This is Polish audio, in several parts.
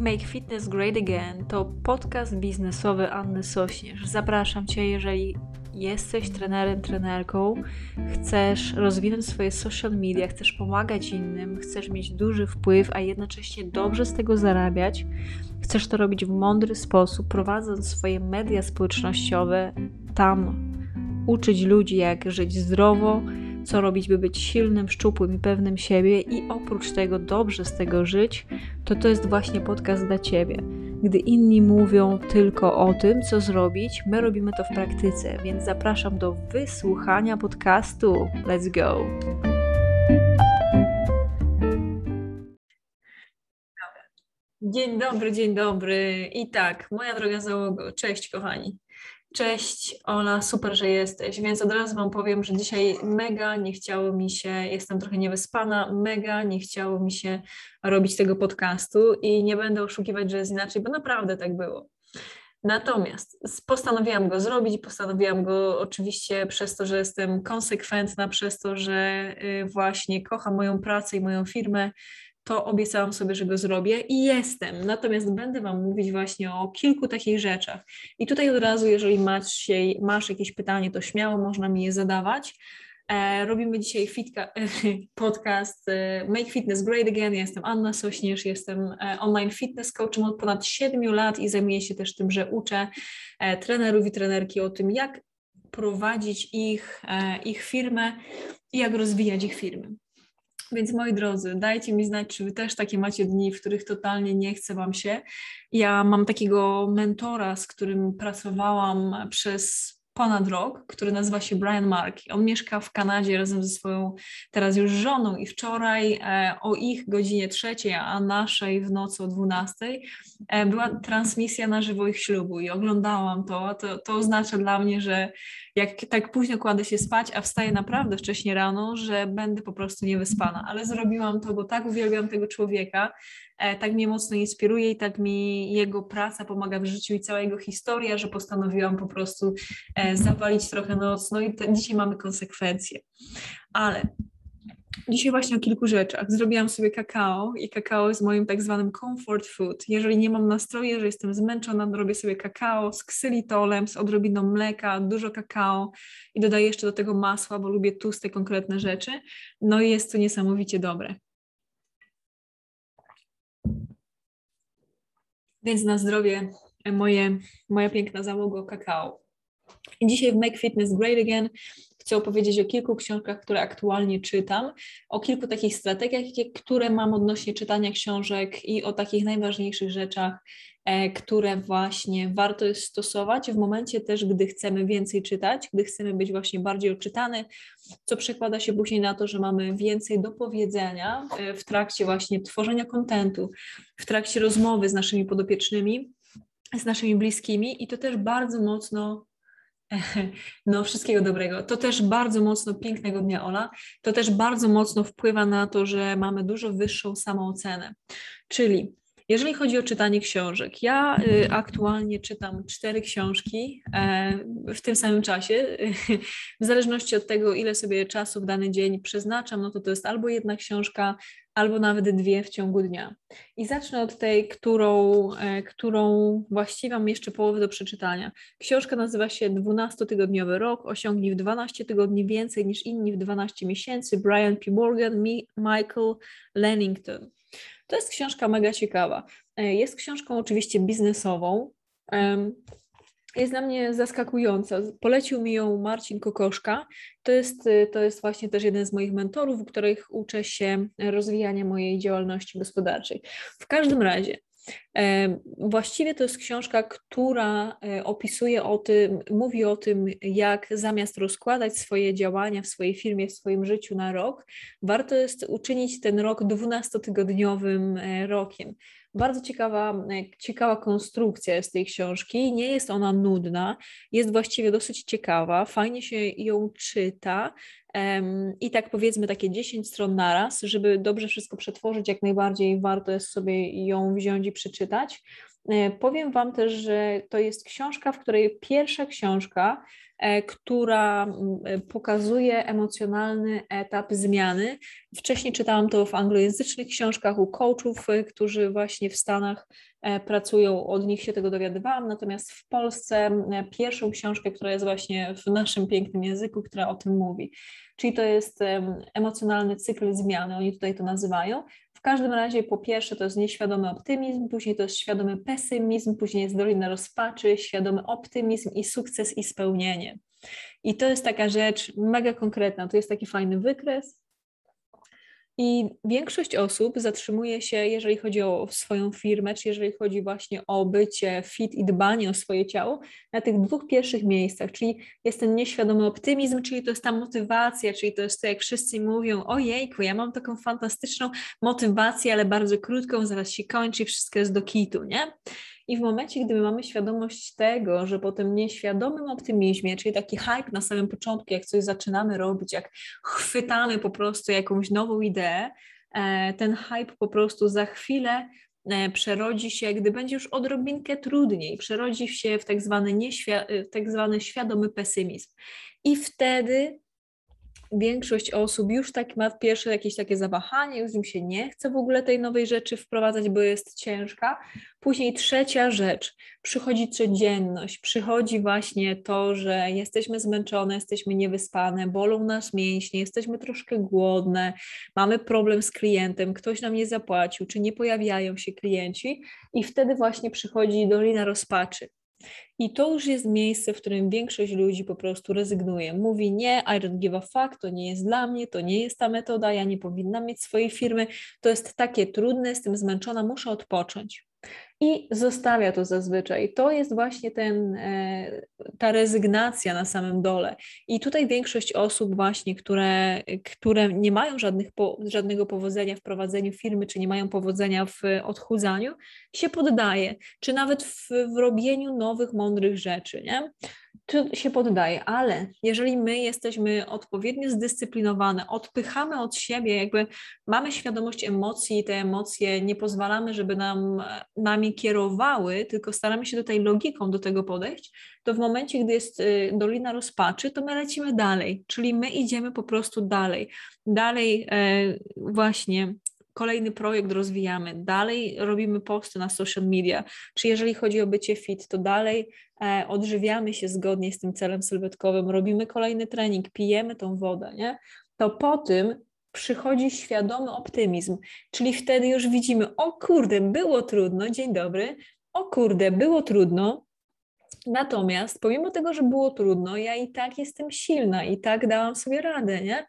Make Fitness Great Again to podcast biznesowy Anny Sośnierz. Zapraszam Cię, jeżeli jesteś trenerem, trenerką, chcesz rozwinąć swoje social media, chcesz pomagać innym, chcesz mieć duży wpływ, a jednocześnie dobrze z tego zarabiać, chcesz to robić w mądry sposób, prowadząc swoje media społecznościowe, tam uczyć ludzi, jak żyć zdrowo, co robić, by być silnym, szczupłym i pewnym siebie, i oprócz tego dobrze z tego żyć, to to jest właśnie podcast dla Ciebie. Gdy inni mówią tylko o tym, co zrobić, my robimy to w praktyce, więc zapraszam do wysłuchania podcastu. Let's go! Dzień dobry, dzień dobry. I tak, moja droga załogo, cześć kochani. Cześć Ola, super, że jesteś. Więc od razu Wam powiem, że dzisiaj mega nie chciało mi się, jestem trochę niewyspana, mega nie chciało mi się robić tego podcastu i nie będę oszukiwać, że jest inaczej, bo naprawdę tak było. Natomiast postanowiłam go zrobić, postanowiłam go oczywiście przez to, że jestem konsekwentna, przez to, że y, właśnie kocham moją pracę i moją firmę, to obiecałam sobie, że go zrobię i jestem. Natomiast będę Wam mówić właśnie o kilku takich rzeczach. I tutaj od razu, jeżeli masz, masz jakieś pytanie, to śmiało można mi je zadawać. E, robimy dzisiaj fitka, podcast e, Make Fitness Great Again. Ja jestem Anna Sośnierz, jestem e, online fitness coachem od ponad 7 lat i zajmuję się też tym, że uczę e, trenerów i trenerki o tym, jak prowadzić ich, e, ich firmę i jak rozwijać ich firmy. Więc moi drodzy, dajcie mi znać, czy wy też takie macie dni, w których totalnie nie chce wam się. Ja mam takiego mentora, z którym pracowałam przez ponad rok, który nazywa się Brian Markey. On mieszka w Kanadzie razem ze swoją teraz już żoną i wczoraj e, o ich godzinie trzeciej, a naszej w nocy o dwunastej e, była transmisja na żywo ich ślubu i oglądałam to. to. To oznacza dla mnie, że jak tak późno kładę się spać, a wstaję naprawdę wcześnie rano, że będę po prostu niewyspana, ale zrobiłam to, bo tak uwielbiam tego człowieka, tak mnie mocno inspiruje i tak mi jego praca pomaga w życiu i cała jego historia, że postanowiłam po prostu e, zawalić trochę noc. No i te, dzisiaj mamy konsekwencje. Ale Dzisiaj właśnie o kilku rzeczach. Zrobiłam sobie kakao i kakao jest moim tak zwanym comfort food. Jeżeli nie mam nastroju, że jestem zmęczona, robię sobie kakao z ksylitolem, z odrobiną mleka, dużo kakao i dodaję jeszcze do tego masła, bo lubię tłuste, konkretne rzeczy. No i jest to niesamowicie dobre. Więc na zdrowie moje, moja piękna załoga kakao. Dzisiaj w Make Fitness Great Again chcę opowiedzieć o kilku książkach, które aktualnie czytam, o kilku takich strategiach, które mam odnośnie czytania książek i o takich najważniejszych rzeczach, e, które właśnie warto jest stosować w momencie też, gdy chcemy więcej czytać, gdy chcemy być właśnie bardziej odczytany, co przekłada się później na to, że mamy więcej do powiedzenia e, w trakcie właśnie tworzenia kontentu, w trakcie rozmowy z naszymi podopiecznymi, z naszymi bliskimi i to też bardzo mocno no, wszystkiego dobrego. To też bardzo mocno, pięknego dnia Ola, to też bardzo mocno wpływa na to, że mamy dużo wyższą samoocenę. Czyli jeżeli chodzi o czytanie książek, ja y, aktualnie czytam cztery książki e, w tym samym czasie. W zależności od tego, ile sobie czasu w dany dzień przeznaczam, no to to jest albo jedna książka, albo nawet dwie w ciągu dnia. I zacznę od tej, którą, e, którą właściwie mam jeszcze połowę do przeczytania. Książka nazywa się 12-tygodniowy rok, osiągnij w 12 tygodni więcej niż inni w 12 miesięcy. Brian P. Morgan, Michael Lennington. To jest książka mega ciekawa. E, jest książką oczywiście biznesową. Jest dla mnie zaskakująca. Polecił mi ją Marcin Kokoszka. To jest, y, to jest właśnie też jeden z moich mentorów, w których uczę się rozwijania mojej działalności gospodarczej. W każdym razie, Właściwie to jest książka, która e, opisuje o tym, mówi o tym, jak zamiast rozkładać swoje działania w swojej firmie, w swoim życiu na rok, warto jest uczynić ten rok 12-tygodniowym e, rokiem. Bardzo ciekawa, e, ciekawa konstrukcja jest tej książki. Nie jest ona nudna, jest właściwie dosyć ciekawa, fajnie się ją czyta. I tak powiedzmy takie 10 stron naraz, żeby dobrze wszystko przetworzyć, jak najbardziej warto jest sobie ją wziąć i przeczytać. E, powiem Wam też, że to jest książka, w której pierwsza książka, która e, pokazuje emocjonalny etap zmiany. Wcześniej czytałam to w anglojęzycznych książkach u coachów, którzy właśnie w Stanach pracują, od nich się tego dowiadywałam, natomiast w Polsce pierwszą książkę, która jest właśnie w naszym pięknym języku, która o tym mówi. Czyli to jest emocjonalny cykl zmiany, oni tutaj to nazywają. W każdym razie po pierwsze to jest nieświadomy optymizm, później to jest świadomy pesymizm, później jest dolina rozpaczy, świadomy optymizm i sukces i spełnienie. I to jest taka rzecz mega konkretna, to jest taki fajny wykres, i większość osób zatrzymuje się, jeżeli chodzi o swoją firmę, czy jeżeli chodzi właśnie o bycie fit i dbanie o swoje ciało, na tych dwóch pierwszych miejscach, czyli jest ten nieświadomy optymizm, czyli to jest ta motywacja, czyli to jest to, jak wszyscy mówią, ojejku, ja mam taką fantastyczną motywację, ale bardzo krótką, zaraz się kończy i wszystko jest do kitu, nie? I w momencie, gdy my mamy świadomość tego, że po tym nieświadomym optymizmie, czyli taki hype na samym początku, jak coś zaczynamy robić, jak chwytamy po prostu jakąś nową ideę, e, ten hype po prostu za chwilę e, przerodzi się, gdy będzie już odrobinkę trudniej, przerodzi się w tak zwany, nieświ- tak zwany świadomy pesymizm. I wtedy większość osób już tak ma pierwsze jakieś takie zawahanie, już im się nie chce w ogóle tej nowej rzeczy wprowadzać, bo jest ciężka. Później trzecia rzecz, przychodzi codzienność, przychodzi właśnie to, że jesteśmy zmęczone, jesteśmy niewyspane, bolą nas mięśnie, jesteśmy troszkę głodne, mamy problem z klientem, ktoś nam nie zapłacił, czy nie pojawiają się klienci i wtedy właśnie przychodzi dolina rozpaczy. I to już jest miejsce, w którym większość ludzi po prostu rezygnuje. Mówi nie, I don't give a fuck, to nie jest dla mnie, to nie jest ta metoda, ja nie powinnam mieć swojej firmy, to jest takie trudne, jestem zmęczona, muszę odpocząć i zostawia to zazwyczaj. To jest właśnie ten, e, ta rezygnacja na samym dole. I tutaj większość osób właśnie, które, które nie mają żadnych, żadnego powodzenia w prowadzeniu firmy, czy nie mają powodzenia w odchudzaniu, się poddaje, czy nawet w, w robieniu nowych, mądrych rzeczy. Nie? To się poddaje, ale jeżeli my jesteśmy odpowiednio zdyscyplinowane, odpychamy od siebie, jakby mamy świadomość emocji i te emocje nie pozwalamy, żeby nam, nami kierowały, tylko staramy się tutaj logiką do tego podejść, to w momencie, gdy jest y, dolina rozpaczy, to my lecimy dalej, czyli my idziemy po prostu dalej. Dalej e, właśnie kolejny projekt rozwijamy, dalej robimy posty na social media, czy jeżeli chodzi o bycie fit, to dalej e, odżywiamy się zgodnie z tym celem sylwetkowym, robimy kolejny trening, pijemy tą wodę, nie? To po tym przychodzi świadomy optymizm, czyli wtedy już widzimy, o kurde, było trudno, dzień dobry, o kurde, było trudno, natomiast pomimo tego, że było trudno, ja i tak jestem silna, i tak dałam sobie radę, nie?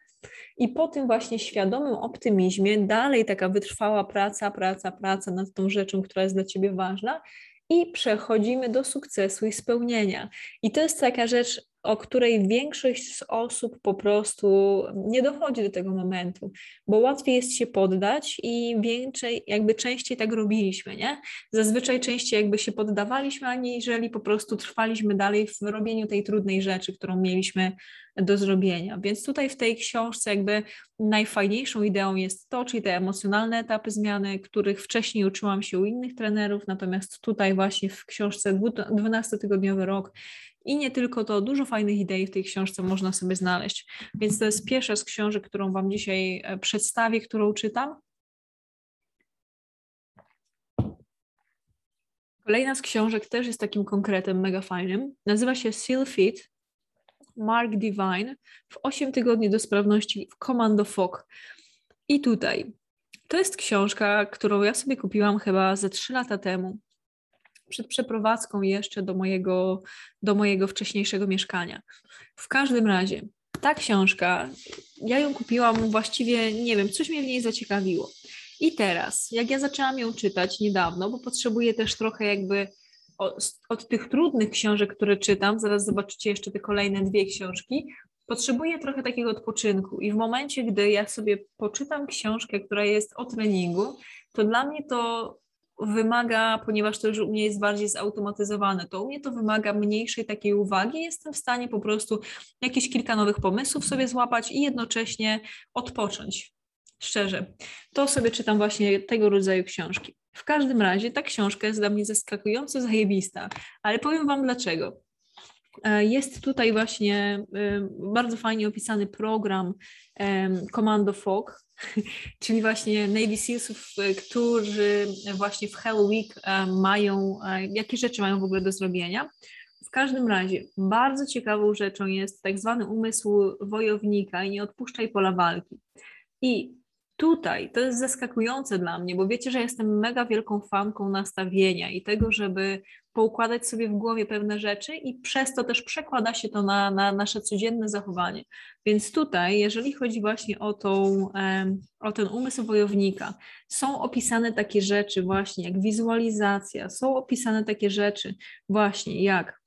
I po tym właśnie świadomym optymizmie dalej taka wytrwała praca, praca, praca nad tą rzeczą, która jest dla ciebie ważna i przechodzimy do sukcesu i spełnienia. I to jest taka rzecz, o której większość z osób po prostu nie dochodzi do tego momentu, bo łatwiej jest się poddać i więcej, jakby częściej tak robiliśmy, nie? Zazwyczaj częściej jakby się poddawaliśmy, aniżeli po prostu trwaliśmy dalej w robieniu tej trudnej rzeczy, którą mieliśmy do zrobienia. Więc tutaj w tej książce jakby najfajniejszą ideą jest to, czyli te emocjonalne etapy zmiany, których wcześniej uczyłam się u innych trenerów, natomiast tutaj właśnie w książce 12-tygodniowy rok i nie tylko to, dużo fajnych idei w tej książce można sobie znaleźć. Więc to jest pierwsza z książek, którą Wam dzisiaj e, przedstawię, którą czytam. Kolejna z książek też jest takim konkretem mega fajnym. Nazywa się Seal Fit Mark Divine w 8 tygodni do sprawności w Commando Fog. I tutaj to jest książka, którą ja sobie kupiłam chyba ze 3 lata temu przed przeprowadzką jeszcze do mojego, do mojego wcześniejszego mieszkania. W każdym razie, ta książka, ja ją kupiłam właściwie, nie wiem, coś mnie w niej zaciekawiło. I teraz, jak ja zaczęłam ją czytać niedawno, bo potrzebuję też trochę jakby od, od, tych trudnych książek, które czytam, zaraz zobaczycie jeszcze te kolejne dwie książki, potrzebuję trochę takiego odpoczynku. I w momencie, gdy ja sobie poczytam książkę, która jest o treningu, to dla mnie to wymaga, ponieważ to już u mnie jest bardziej zautomatyzowane, to u mnie to wymaga mniejszej takiej uwagi. Jestem w stanie po prostu jakieś kilka nowych pomysłów sobie złapać i jednocześnie odpocząć. Szczerze. To sobie czytam właśnie tego rodzaju książki. W każdym razie ta książka jest dla mnie zaskakująco zajebista, ale powiem Wam dlaczego. E, jest tutaj właśnie e, bardzo fajnie opisany program Commando Fog, czyli właśnie Navy Sealsów, e, którzy właśnie w Hell Week mają, jakie rzeczy mają w ogóle do zrobienia. W każdym razie bardzo ciekawą rzeczą jest tak zwany umysł wojownika i nie odpuszczaj pola walki. I tutaj to jest zaskakujące dla mnie, bo wiecie, że jestem mega wielką fanką nastawienia i tego, żeby poukładać sobie w głowie pewne rzeczy i przez to też przekłada się to na, na nasze codzienne zachowanie. Więc tutaj, jeżeli chodzi właśnie o, tą, o ten umysł wojownika, są opisane takie rzeczy właśnie jak wizualizacja, są opisane takie rzeczy właśnie jak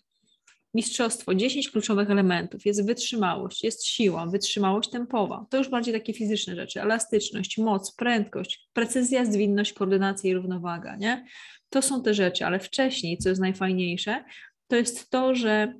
mistrzostwo, 10 kluczowych elementów. Jest wytrzymałość, jest siła, wytrzymałość tempowa. To już bardziej takie fizyczne rzeczy. Elastyczność, moc, prędkość, precyzja, zwinność, koordynacja i równowaga. Nie? To są te rzeczy, ale wcześniej, co jest najfajniejsze, to jest to, że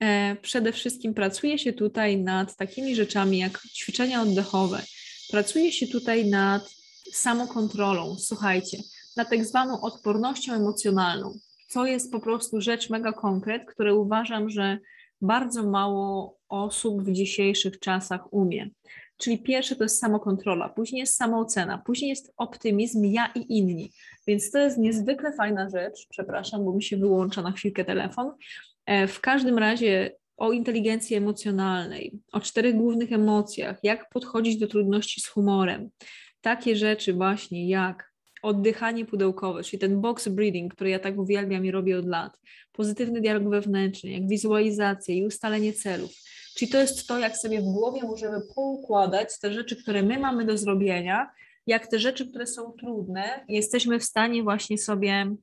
e, przede wszystkim pracuje się tutaj nad takimi rzeczami jak ćwiczenia oddechowe. Pracuje się tutaj nad samokontrolą, słuchajcie, nad tak zwaną odpornością emocjonalną to jest po prostu rzecz mega konkret, które uważam, że bardzo mało osób w dzisiejszych czasach umie. Czyli pierwsze to jest samokontrola, później jest samoocena, później jest optymizm ja i inni. Więc to jest niezwykle fajna rzecz. Przepraszam, bo mi się wyłącza na chwilkę telefon. E, w każdym razie o inteligencji emocjonalnej, o czterech głównych emocjach, jak podchodzić do trudności z humorem. Takie rzeczy właśnie jak oddychanie pudełkowe, czyli ten box breathing, który ja tak uwielbiam i robię od lat, pozytywny dialog wewnętrzny, jak wizualizacja i ustalenie celów. Czyli to jest to, jak sobie w głowie możemy poukładać te rzeczy, które my mamy do zrobienia, jak te rzeczy, które są trudne, jesteśmy w stanie właśnie sobie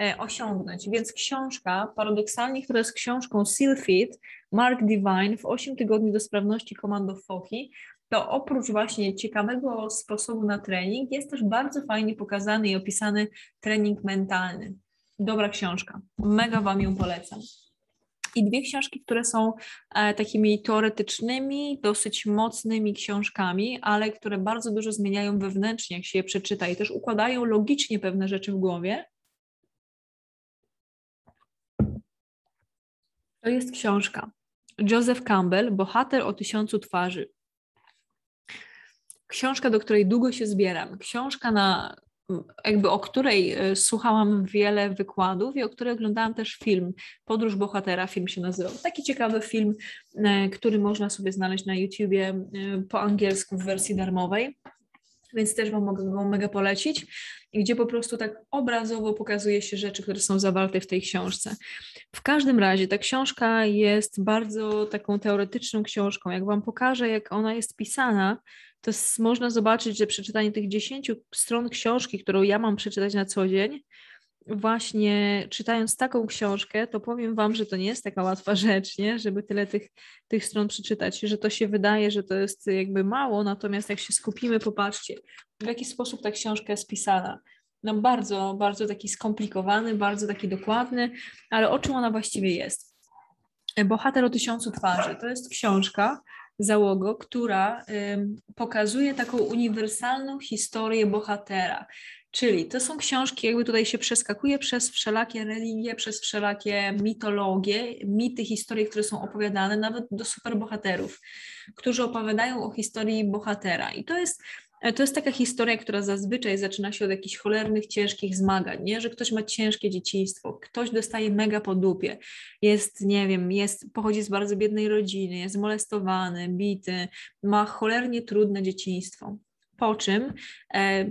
e, osiągnąć. Więc książka, paradoksalnie, która jest książką Seal Fit, Mark Divine w 8 tygodni do sprawności komando FOHI, to oprócz właśnie ciekawego sposobu na trening, jest też bardzo fajnie pokazany i opisany trening mentalny. Dobra książka, mega Wam ją polecam. I dwie książki, które są e, takimi teoretycznymi, dosyć mocnymi książkami, ale które bardzo dużo zmieniają wewnętrznie, jak się je przeczyta i też układają logicznie pewne rzeczy w głowie. To jest książka. Joseph Campbell, Bohater o tysiącu twarzy. Książka, do której długo się zbieram, książka, na, jakby o której e, słuchałam wiele wykładów i o której oglądałam też film, Podróż Bohatera, film się nazywał. Taki ciekawy film, e, który można sobie znaleźć na YouTubie e, po angielsku w wersji darmowej, więc też Wam mogę go mega polecić, gdzie po prostu tak obrazowo pokazuje się rzeczy, które są zawarte w tej książce. W każdym razie ta książka jest bardzo taką teoretyczną książką. Jak Wam pokażę, jak ona jest pisana, to można zobaczyć, że przeczytanie tych 10 stron książki, którą ja mam przeczytać na co dzień, właśnie czytając taką książkę, to powiem Wam, że to nie jest taka łatwa rzecz, nie? żeby tyle tych, tych stron przeczytać, że to się wydaje, że to jest jakby mało, natomiast jak się skupimy, popatrzcie, w jaki sposób ta książka jest pisana. No bardzo, bardzo taki skomplikowany, bardzo taki dokładny, ale o czym ona właściwie jest? Bohater o tysiącu twarzy. To jest książka, załogo, która pokazuje taką uniwersalną historię bohatera. Czyli to są książki, jakby tutaj się przeskakuje przez wszelakie religie, przez wszelakie mitologie, mity, historie, które są opowiadane, nawet do superbohaterów, którzy opowiadają o historii bohatera. I to jest to jest taka historia, która zazwyczaj zaczyna się od jakichś cholernych, ciężkich zmagań, nie? że ktoś ma ciężkie dzieciństwo, ktoś dostaje mega po dupie, jest, nie wiem, jest, pochodzi z bardzo biednej rodziny, jest molestowany, bity, ma cholernie trudne dzieciństwo. Po czym e,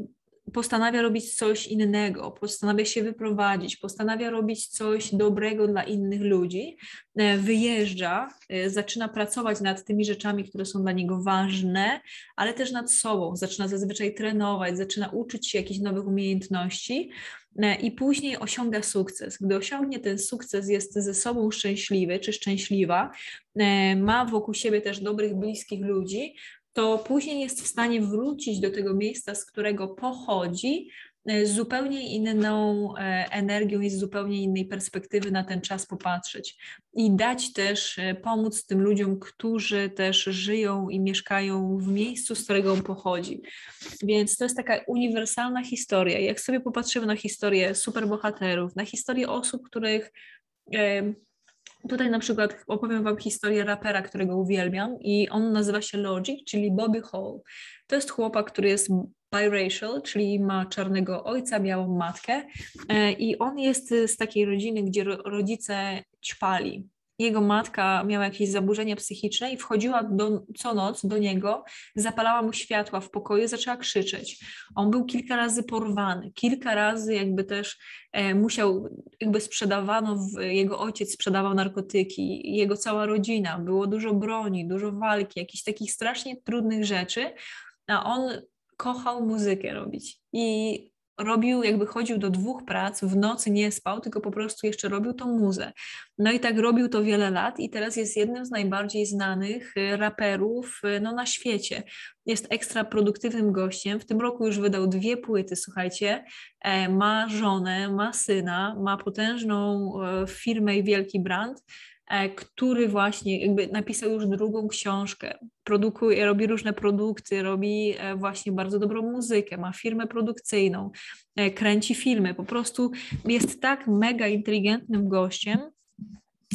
postanawia robić coś innego, postanawia się wyprowadzić, postanawia robić coś dobrego dla innych ludzi, e, wyjeżdża, e, zaczyna pracować nad tymi rzeczami, które są dla niego ważne, ale też nad sobą, zaczyna zazwyczaj trenować, zaczyna uczyć się jakichś nowych umiejętności e, i później osiąga sukces. Gdy osiągnie ten sukces, jest ze sobą szczęśliwy czy szczęśliwa, ma wokół siebie też dobrych, bliskich ludzi, to później jest w stanie wrócić do tego miejsca, z którego pochodzi z zupełnie inną energią i z zupełnie innej perspektywy na ten czas popatrzeć i dać też, pomóc tym ludziom, którzy też żyją i mieszkają w miejscu, z którego on pochodzi. Więc to jest taka uniwersalna historia. Jak sobie popatrzymy na historię superbohaterów, na historię osób, których Tutaj na przykład opowiem Wam historię rapera, którego uwielbiam i on nazywa się Logic, czyli Bobby Hall. To jest chłopak, który jest biracial, czyli ma czarnego ojca, białą matkę e, i on jest z takiej rodziny, gdzie rodzice ćpali jego matka miała jakieś zaburzenia psychiczne i wchodziła do, co noc do niego, zapalała mu światła w pokoju, zaczęła krzyczeć. On był kilka razy porwany, kilka razy jakby też e, musiał, jakby sprzedawano, w, jego ojciec sprzedawał narkotyki, jego cała rodzina, było dużo broni, dużo walki, jakichś takich strasznie trudnych rzeczy, a on kochał muzykę robić i robił, jakby chodził do dwóch prac, w nocy nie spał, tylko po prostu jeszcze robił tą muzę. No i tak robił to wiele lat i teraz jest jednym z najbardziej znanych y, raperów y, no, na świecie. Jest ekstra produktywnym gościem. W tym roku już wydał dwie płyty, słuchajcie. E, ma żonę, ma syna, ma potężną e, firmę i wielki brand który właśnie jakby napisał już drugą książkę, produkuje, robi różne produkty, robi e, właśnie bardzo dobrą muzykę, ma firmę produkcyjną, e, kręci filmy, po prostu jest tak mega inteligentnym gościem,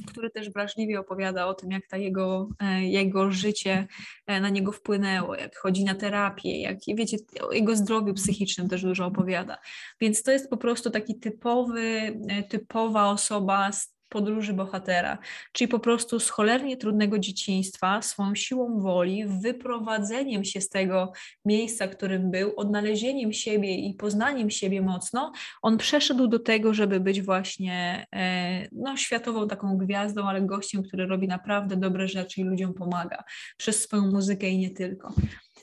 który też wrażliwie opowiada o tym, jak ta jego, jego życie na niego wpłynęło, jak chodzi na terapię, jak wiecie, o jego zdrowiu psychicznym też dużo opowiada. Więc to jest po prostu taki typowy, typowa osoba z podróży bohatera, czyli po prostu z cholernie trudnego dzieciństwa, swoją siłą woli, wyprowadzeniem się z tego miejsca, którym był, odnalezieniem siebie i poznaniem siebie mocno, on przeszedł do tego, żeby być właśnie e, no, światową taką gwiazdą, ale gościem, który robi naprawdę dobre rzeczy i ludziom pomaga przez swoją muzykę i nie tylko.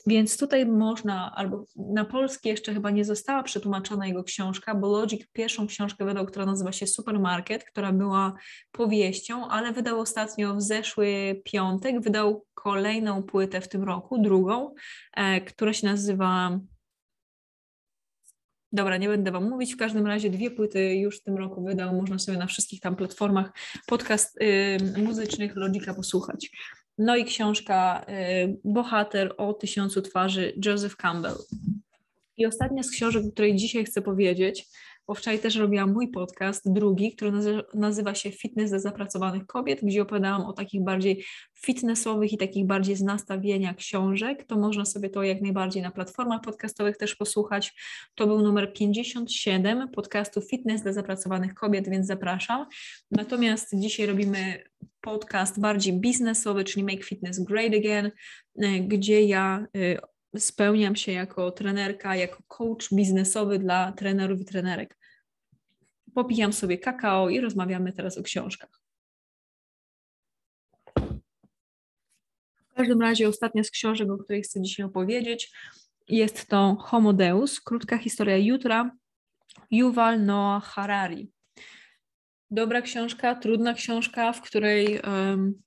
Więc tutaj można, albo na polski jeszcze chyba nie została przetłumaczona jego książka, bo Logic pierwszą książkę wydał, która nazywa się Supermarket, która była powieścią, ale wydał ostatnio w zeszły piątek, wydał kolejną płytę w tym roku, drugą, e, która się nazywa Dobra, nie będę Wam mówić. W każdym razie dwie płyty już w tym roku wydał. Można sobie na wszystkich tam platformach podcast y, muzycznych Logika posłuchać. No i książka y, Bohater o tysiącu twarzy Joseph Campbell. I ostatnia z książek, o której dzisiaj chcę powiedzieć, bo wczoraj też robiłam mój podcast, drugi, który nazywa się Fitness dla zapracowanych kobiet, gdzie opowiadałam o takich bardziej fitnessowych i takich bardziej z nastawienia książek. To można sobie to jak najbardziej na platformach podcastowych też posłuchać. To był numer 57 podcastu Fitness dla zapracowanych kobiet, więc zapraszam. Natomiast dzisiaj robimy podcast bardziej biznesowy, czyli Make Fitness Great Again, y, gdzie ja y, spełniam się jako trenerka, jako coach biznesowy dla trenerów i trenerek. Popijam sobie kakao i rozmawiamy teraz o książkach. W każdym razie ostatnia z książek, o której chcę dzisiaj opowiedzieć, jest to Homo Deus, krótka historia jutra, Yuval Noah Harari. Dobra książka, trudna książka, w której um,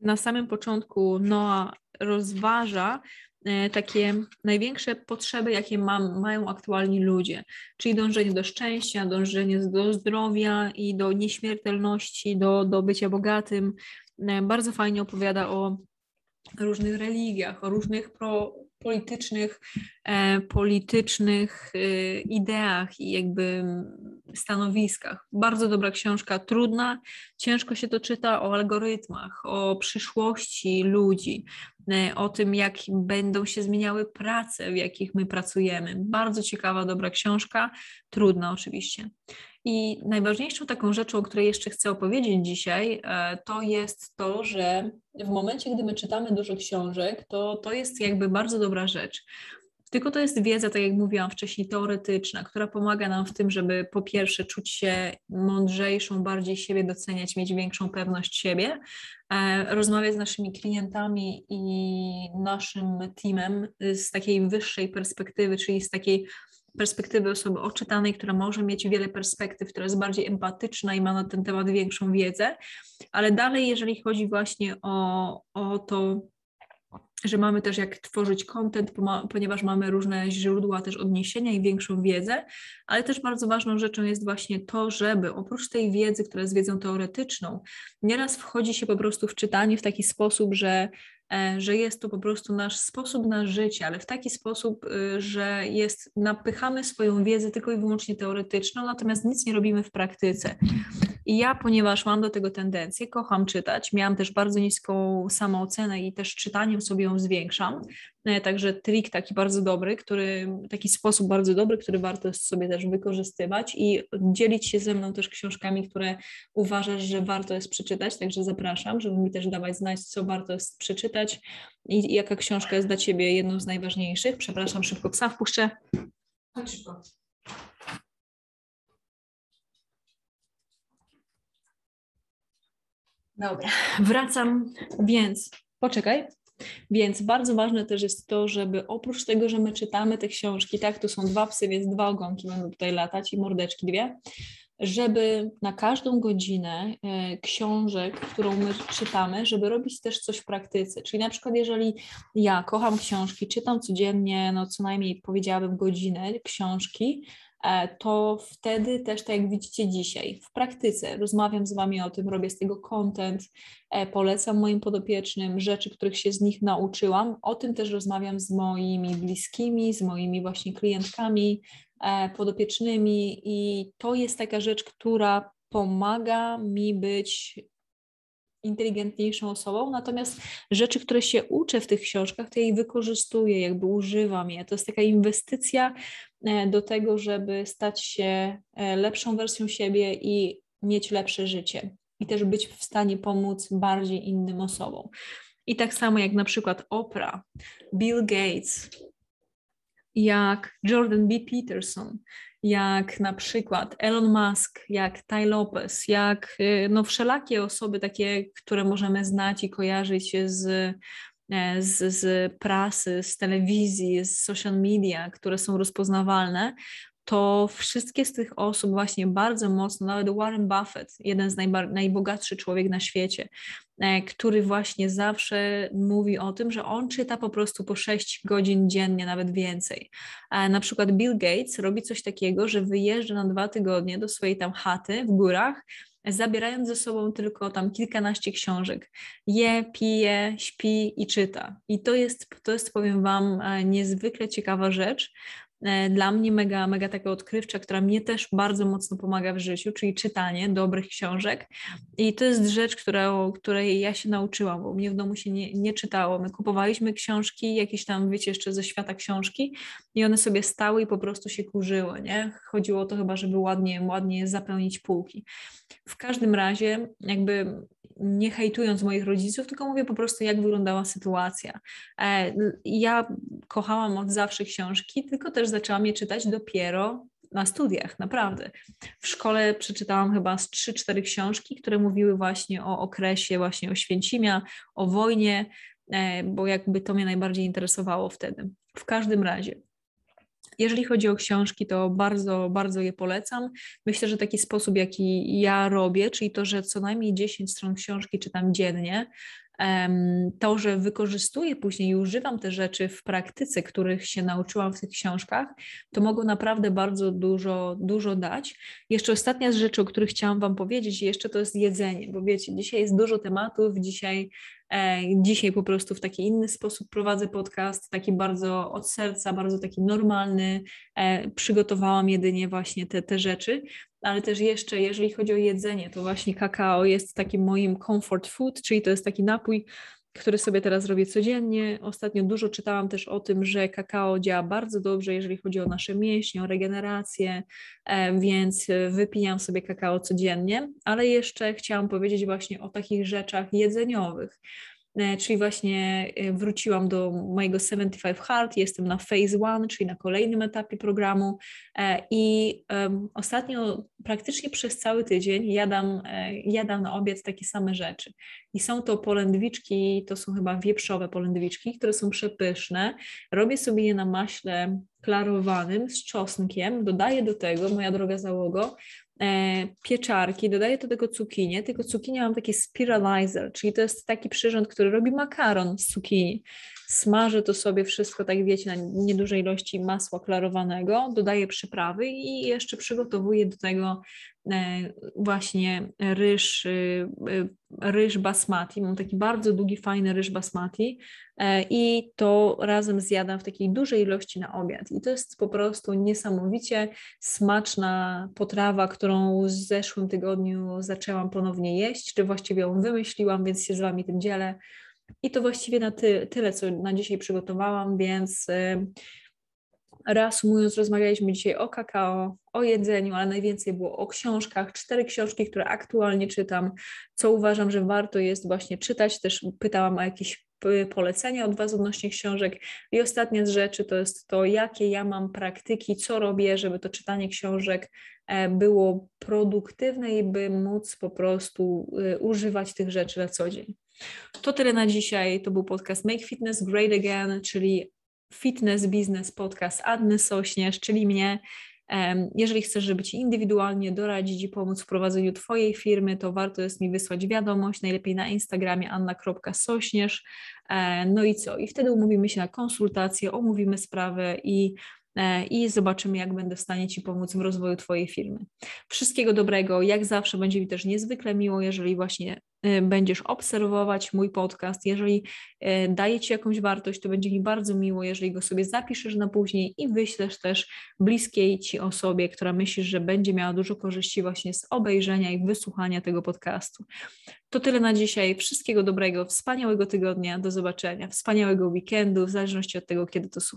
na samym początku Noah rozważa takie największe potrzeby, jakie ma, mają aktualni ludzie, czyli dążenie do szczęścia, dążenie do zdrowia i do nieśmiertelności, do, do bycia bogatym. E, bardzo fajnie opowiada o różnych religiach, o różnych pro, politycznych, e, politycznych e, ideach i jakby stanowiskach. Bardzo dobra książka, trudna, ciężko się to czyta o algorytmach, o przyszłości ludzi, e, o tym, jak będą się zmieniały prace, w jakich my pracujemy. Bardzo ciekawa, dobra książka, trudna oczywiście. I najważniejszą taką rzeczą, o której jeszcze chcę opowiedzieć dzisiaj, e, to jest to, że w momencie, gdy my czytamy dużo książek, to to jest jakby bardzo dobra rzecz. Tylko to jest wiedza, tak jak mówiłam wcześniej, teoretyczna, która pomaga nam w tym, żeby po pierwsze czuć się mądrzejszą, bardziej siebie doceniać, mieć większą pewność siebie, e, rozmawiać z naszymi klientami i naszym teamem z takiej wyższej perspektywy, czyli z takiej perspektywy osoby oczytanej, która może mieć wiele perspektyw, która jest bardziej empatyczna i ma na ten temat większą wiedzę, ale dalej, jeżeli chodzi właśnie o, o to, że mamy też jak tworzyć content, ponieważ mamy różne źródła też odniesienia i większą wiedzę, ale też bardzo ważną rzeczą jest właśnie to, żeby oprócz tej wiedzy, która jest wiedzą teoretyczną, nieraz wchodzi się po prostu w czytanie w taki sposób, że E, że jest to po prostu nasz sposób na życie, ale w taki sposób, y, że jest, napychamy swoją wiedzę tylko i wyłącznie teoretyczną, natomiast nic nie robimy w praktyce. I ja, ponieważ mam do tego tendencję, kocham czytać, miałam też bardzo niską samoocenę i też czytaniem sobie ją zwiększam, e, Także trik taki bardzo dobry, który, taki sposób bardzo dobry, który warto sobie też wykorzystywać i dzielić się ze mną też książkami, które uważasz, że warto jest przeczytać. Także zapraszam, żeby mi też dawać znać, co warto jest przeczytać i jaka książka jest dla Ciebie jedną z najważniejszych. Przepraszam, szybko psa wpuszczę. Chodź szybko. Dobra, wracam, więc poczekaj. Więc bardzo ważne też jest to, żeby oprócz tego, że my czytamy te książki, tak, tu są dwa psy, więc dwa ogonki będą tutaj latać i mordeczki dwie, żeby na każdą godzinę e, książek, którą my czytamy, żeby robić też coś w praktyce. Czyli na przykład jeżeli ja kocham książki, czytam codziennie, no co najmniej powiedziałabym godzinę książki, to wtedy też, tak jak widzicie dzisiaj, w praktyce rozmawiam z Wami o tym, robię z tego content, e, polecam moim podopiecznym rzeczy, których się z nich nauczyłam. O tym też rozmawiam z moimi bliskimi, z moimi właśnie klientkami e, podopiecznymi i to jest taka rzecz, która pomaga mi być inteligentniejszą osobą, natomiast rzeczy, które się uczę w tych książkach, to ja je wykorzystuję, jakby używam je. To jest taka inwestycja e, do tego, żeby stać się e, lepszą wersją siebie i mieć lepsze życie i też być w stanie pomóc bardziej innym osobom. I tak samo jak na przykład Oprah, Bill Gates, jak Jordan B. Peterson, jak na przykład Elon Musk, jak Ty Lopez, jak y, no, wszelakie osoby takie, które możemy znać i kojarzyć z, e, z, z prasy, z telewizji, z social media, które są rozpoznawalne, to wszystkie z tych osób właśnie bardzo mocno, nawet Warren Buffett, jeden z najbogatszy człowiek na świecie, który właśnie zawsze mówi o tym, że on czyta po prostu po 6 godzin dziennie, nawet więcej. E, na przykład Bill Gates robi coś takiego, że wyjeżdża na dwa tygodnie do swojej tam chaty w górach, zabierając ze sobą tylko tam kilkanaście książek. Je, pije, śpi i czyta. I to jest, to jest powiem Wam, e, niezwykle ciekawa rzecz, E, dla mnie mega, mega taka odkrywcza, która mnie też bardzo mocno pomaga w życiu, czyli czytanie dobrych książek. I to jest rzecz, która, której ja się nauczyłam, bo mnie w domu się nie, nie czytało. My kupowaliśmy książki, jakieś tam, wiecie, jeszcze ze świata książki i one sobie stały i po prostu się kurzyły, nie? Chodziło o to chyba, żeby ładnie, ładnie zapełnić półki. W każdym razie, jakby nie hejtując moich rodziców, tylko mówię po prostu, jak wyglądała sytuacja. E, ja kochałam od zawsze książki, tylko też zaczęłam je czytać dopiero na studiach, naprawdę. W szkole przeczytałam chyba z 3-4 książki, które mówiły właśnie o okresie właśnie Oświęcimia, o wojnie, e, bo jakby to mnie najbardziej interesowało wtedy. W każdym razie, jeżeli chodzi o książki, to bardzo, bardzo je polecam. Myślę, że taki sposób, jaki ja robię, czyli to, że co najmniej 10 stron książki czytam dziennie, to, że wykorzystuję później i używam te rzeczy w praktyce, których się nauczyłam w tych książkach, to mogą naprawdę bardzo dużo, dużo dać. Jeszcze ostatnia z rzeczy, o których chciałam Wam powiedzieć, jeszcze to jest jedzenie, bo wiecie, dzisiaj jest dużo tematów, dzisiaj E, dzisiaj po prostu w taki inny sposób prowadzę podcast, taki bardzo od serca, bardzo taki normalny. E, przygotowałam jedynie właśnie te, te rzeczy, ale też jeszcze, jeżeli chodzi o jedzenie, to właśnie kakao jest takim moim comfort food, czyli to jest taki napój, który sobie teraz robię codziennie. Ostatnio dużo czytałam też o tym, że kakao działa bardzo dobrze, jeżeli chodzi o nasze mięśnie, o regenerację, więc wypijam sobie kakao codziennie, ale jeszcze chciałam powiedzieć właśnie o takich rzeczach jedzeniowych. E, czyli właśnie e, wróciłam do mojego 75 Hard, jestem na phase one, czyli na kolejnym etapie programu e, i ostatnio praktycznie przez cały tydzień jadam, jadam na obiad takie same rzeczy. I są to polędwiczki, to są chyba wieprzowe polędwiczki, które są przepyszne. Robię sobie je na maśle klarowanym z czosnkiem, dodaję do tego, moja droga załogo, pieczarki, dodaję do tego cukinię, tylko cukinię mam taki spiralizer, czyli to jest taki przyrząd, który robi makaron z cukinii. Smażę to sobie wszystko, tak wiecie, na niedużej ilości masła klarowanego, dodaję przyprawy i jeszcze przygotowuję do tego e, właśnie ryż, y, y, ryż basmati. Mam taki bardzo długi, fajny ryż basmati e, i to razem zjadam w takiej dużej ilości na obiad. I to jest po prostu niesamowicie smaczna potrawa, którą w zeszłym tygodniu zaczęłam ponownie jeść, czy właściwie ją wymyśliłam, więc się z Wami tym dzielę. I to właściwie na ty, tyle, co na dzisiaj przygotowałam, więc y, reasumując, rozmawialiśmy dzisiaj o kakao, o jedzeniu, ale najwięcej było o książkach. Cztery książki, które aktualnie czytam, co uważam, że warto jest właśnie czytać. Też pytałam o jakieś polecenia od Was odnośnie książek. I ostatnia z rzeczy to jest to, jakie ja mam praktyki, co robię, żeby to czytanie książek e, było produktywne i by móc po prostu y, używać tych rzeczy na co dzień. To tyle na dzisiaj. To był podcast Make Fitness Great Again, czyli Fitness Business Podcast Adny Sośnierz, czyli mnie. Jeżeli chcesz, żeby Ci indywidualnie doradzić i pomóc w prowadzeniu Twojej firmy, to warto jest mi wysłać wiadomość, najlepiej na Instagramie anna.sośnierz. E, no i co? I wtedy umówimy się na konsultację, omówimy sprawę i E, i zobaczymy, jak będę w stanie Ci pomóc w rozwoju Twojej firmy. Wszystkiego dobrego. Jak zawsze będzie mi też niezwykle miło, jeżeli właśnie będziesz obserwować mój podcast. Jeżeli e, daje Ci jakąś wartość, to będzie mi bardzo miło, jeżeli go sobie zapiszesz na później i wyślesz też bliskiej Ci osobie, która myślisz, że będzie miała dużo korzyści właśnie z obejrzenia i wysłuchania tego podcastu. To tyle na dzisiaj. Wszystkiego dobrego, wspaniałego tygodnia. Do zobaczenia. Wspaniałego weekendu, w zależności od tego, kiedy to słuchasz.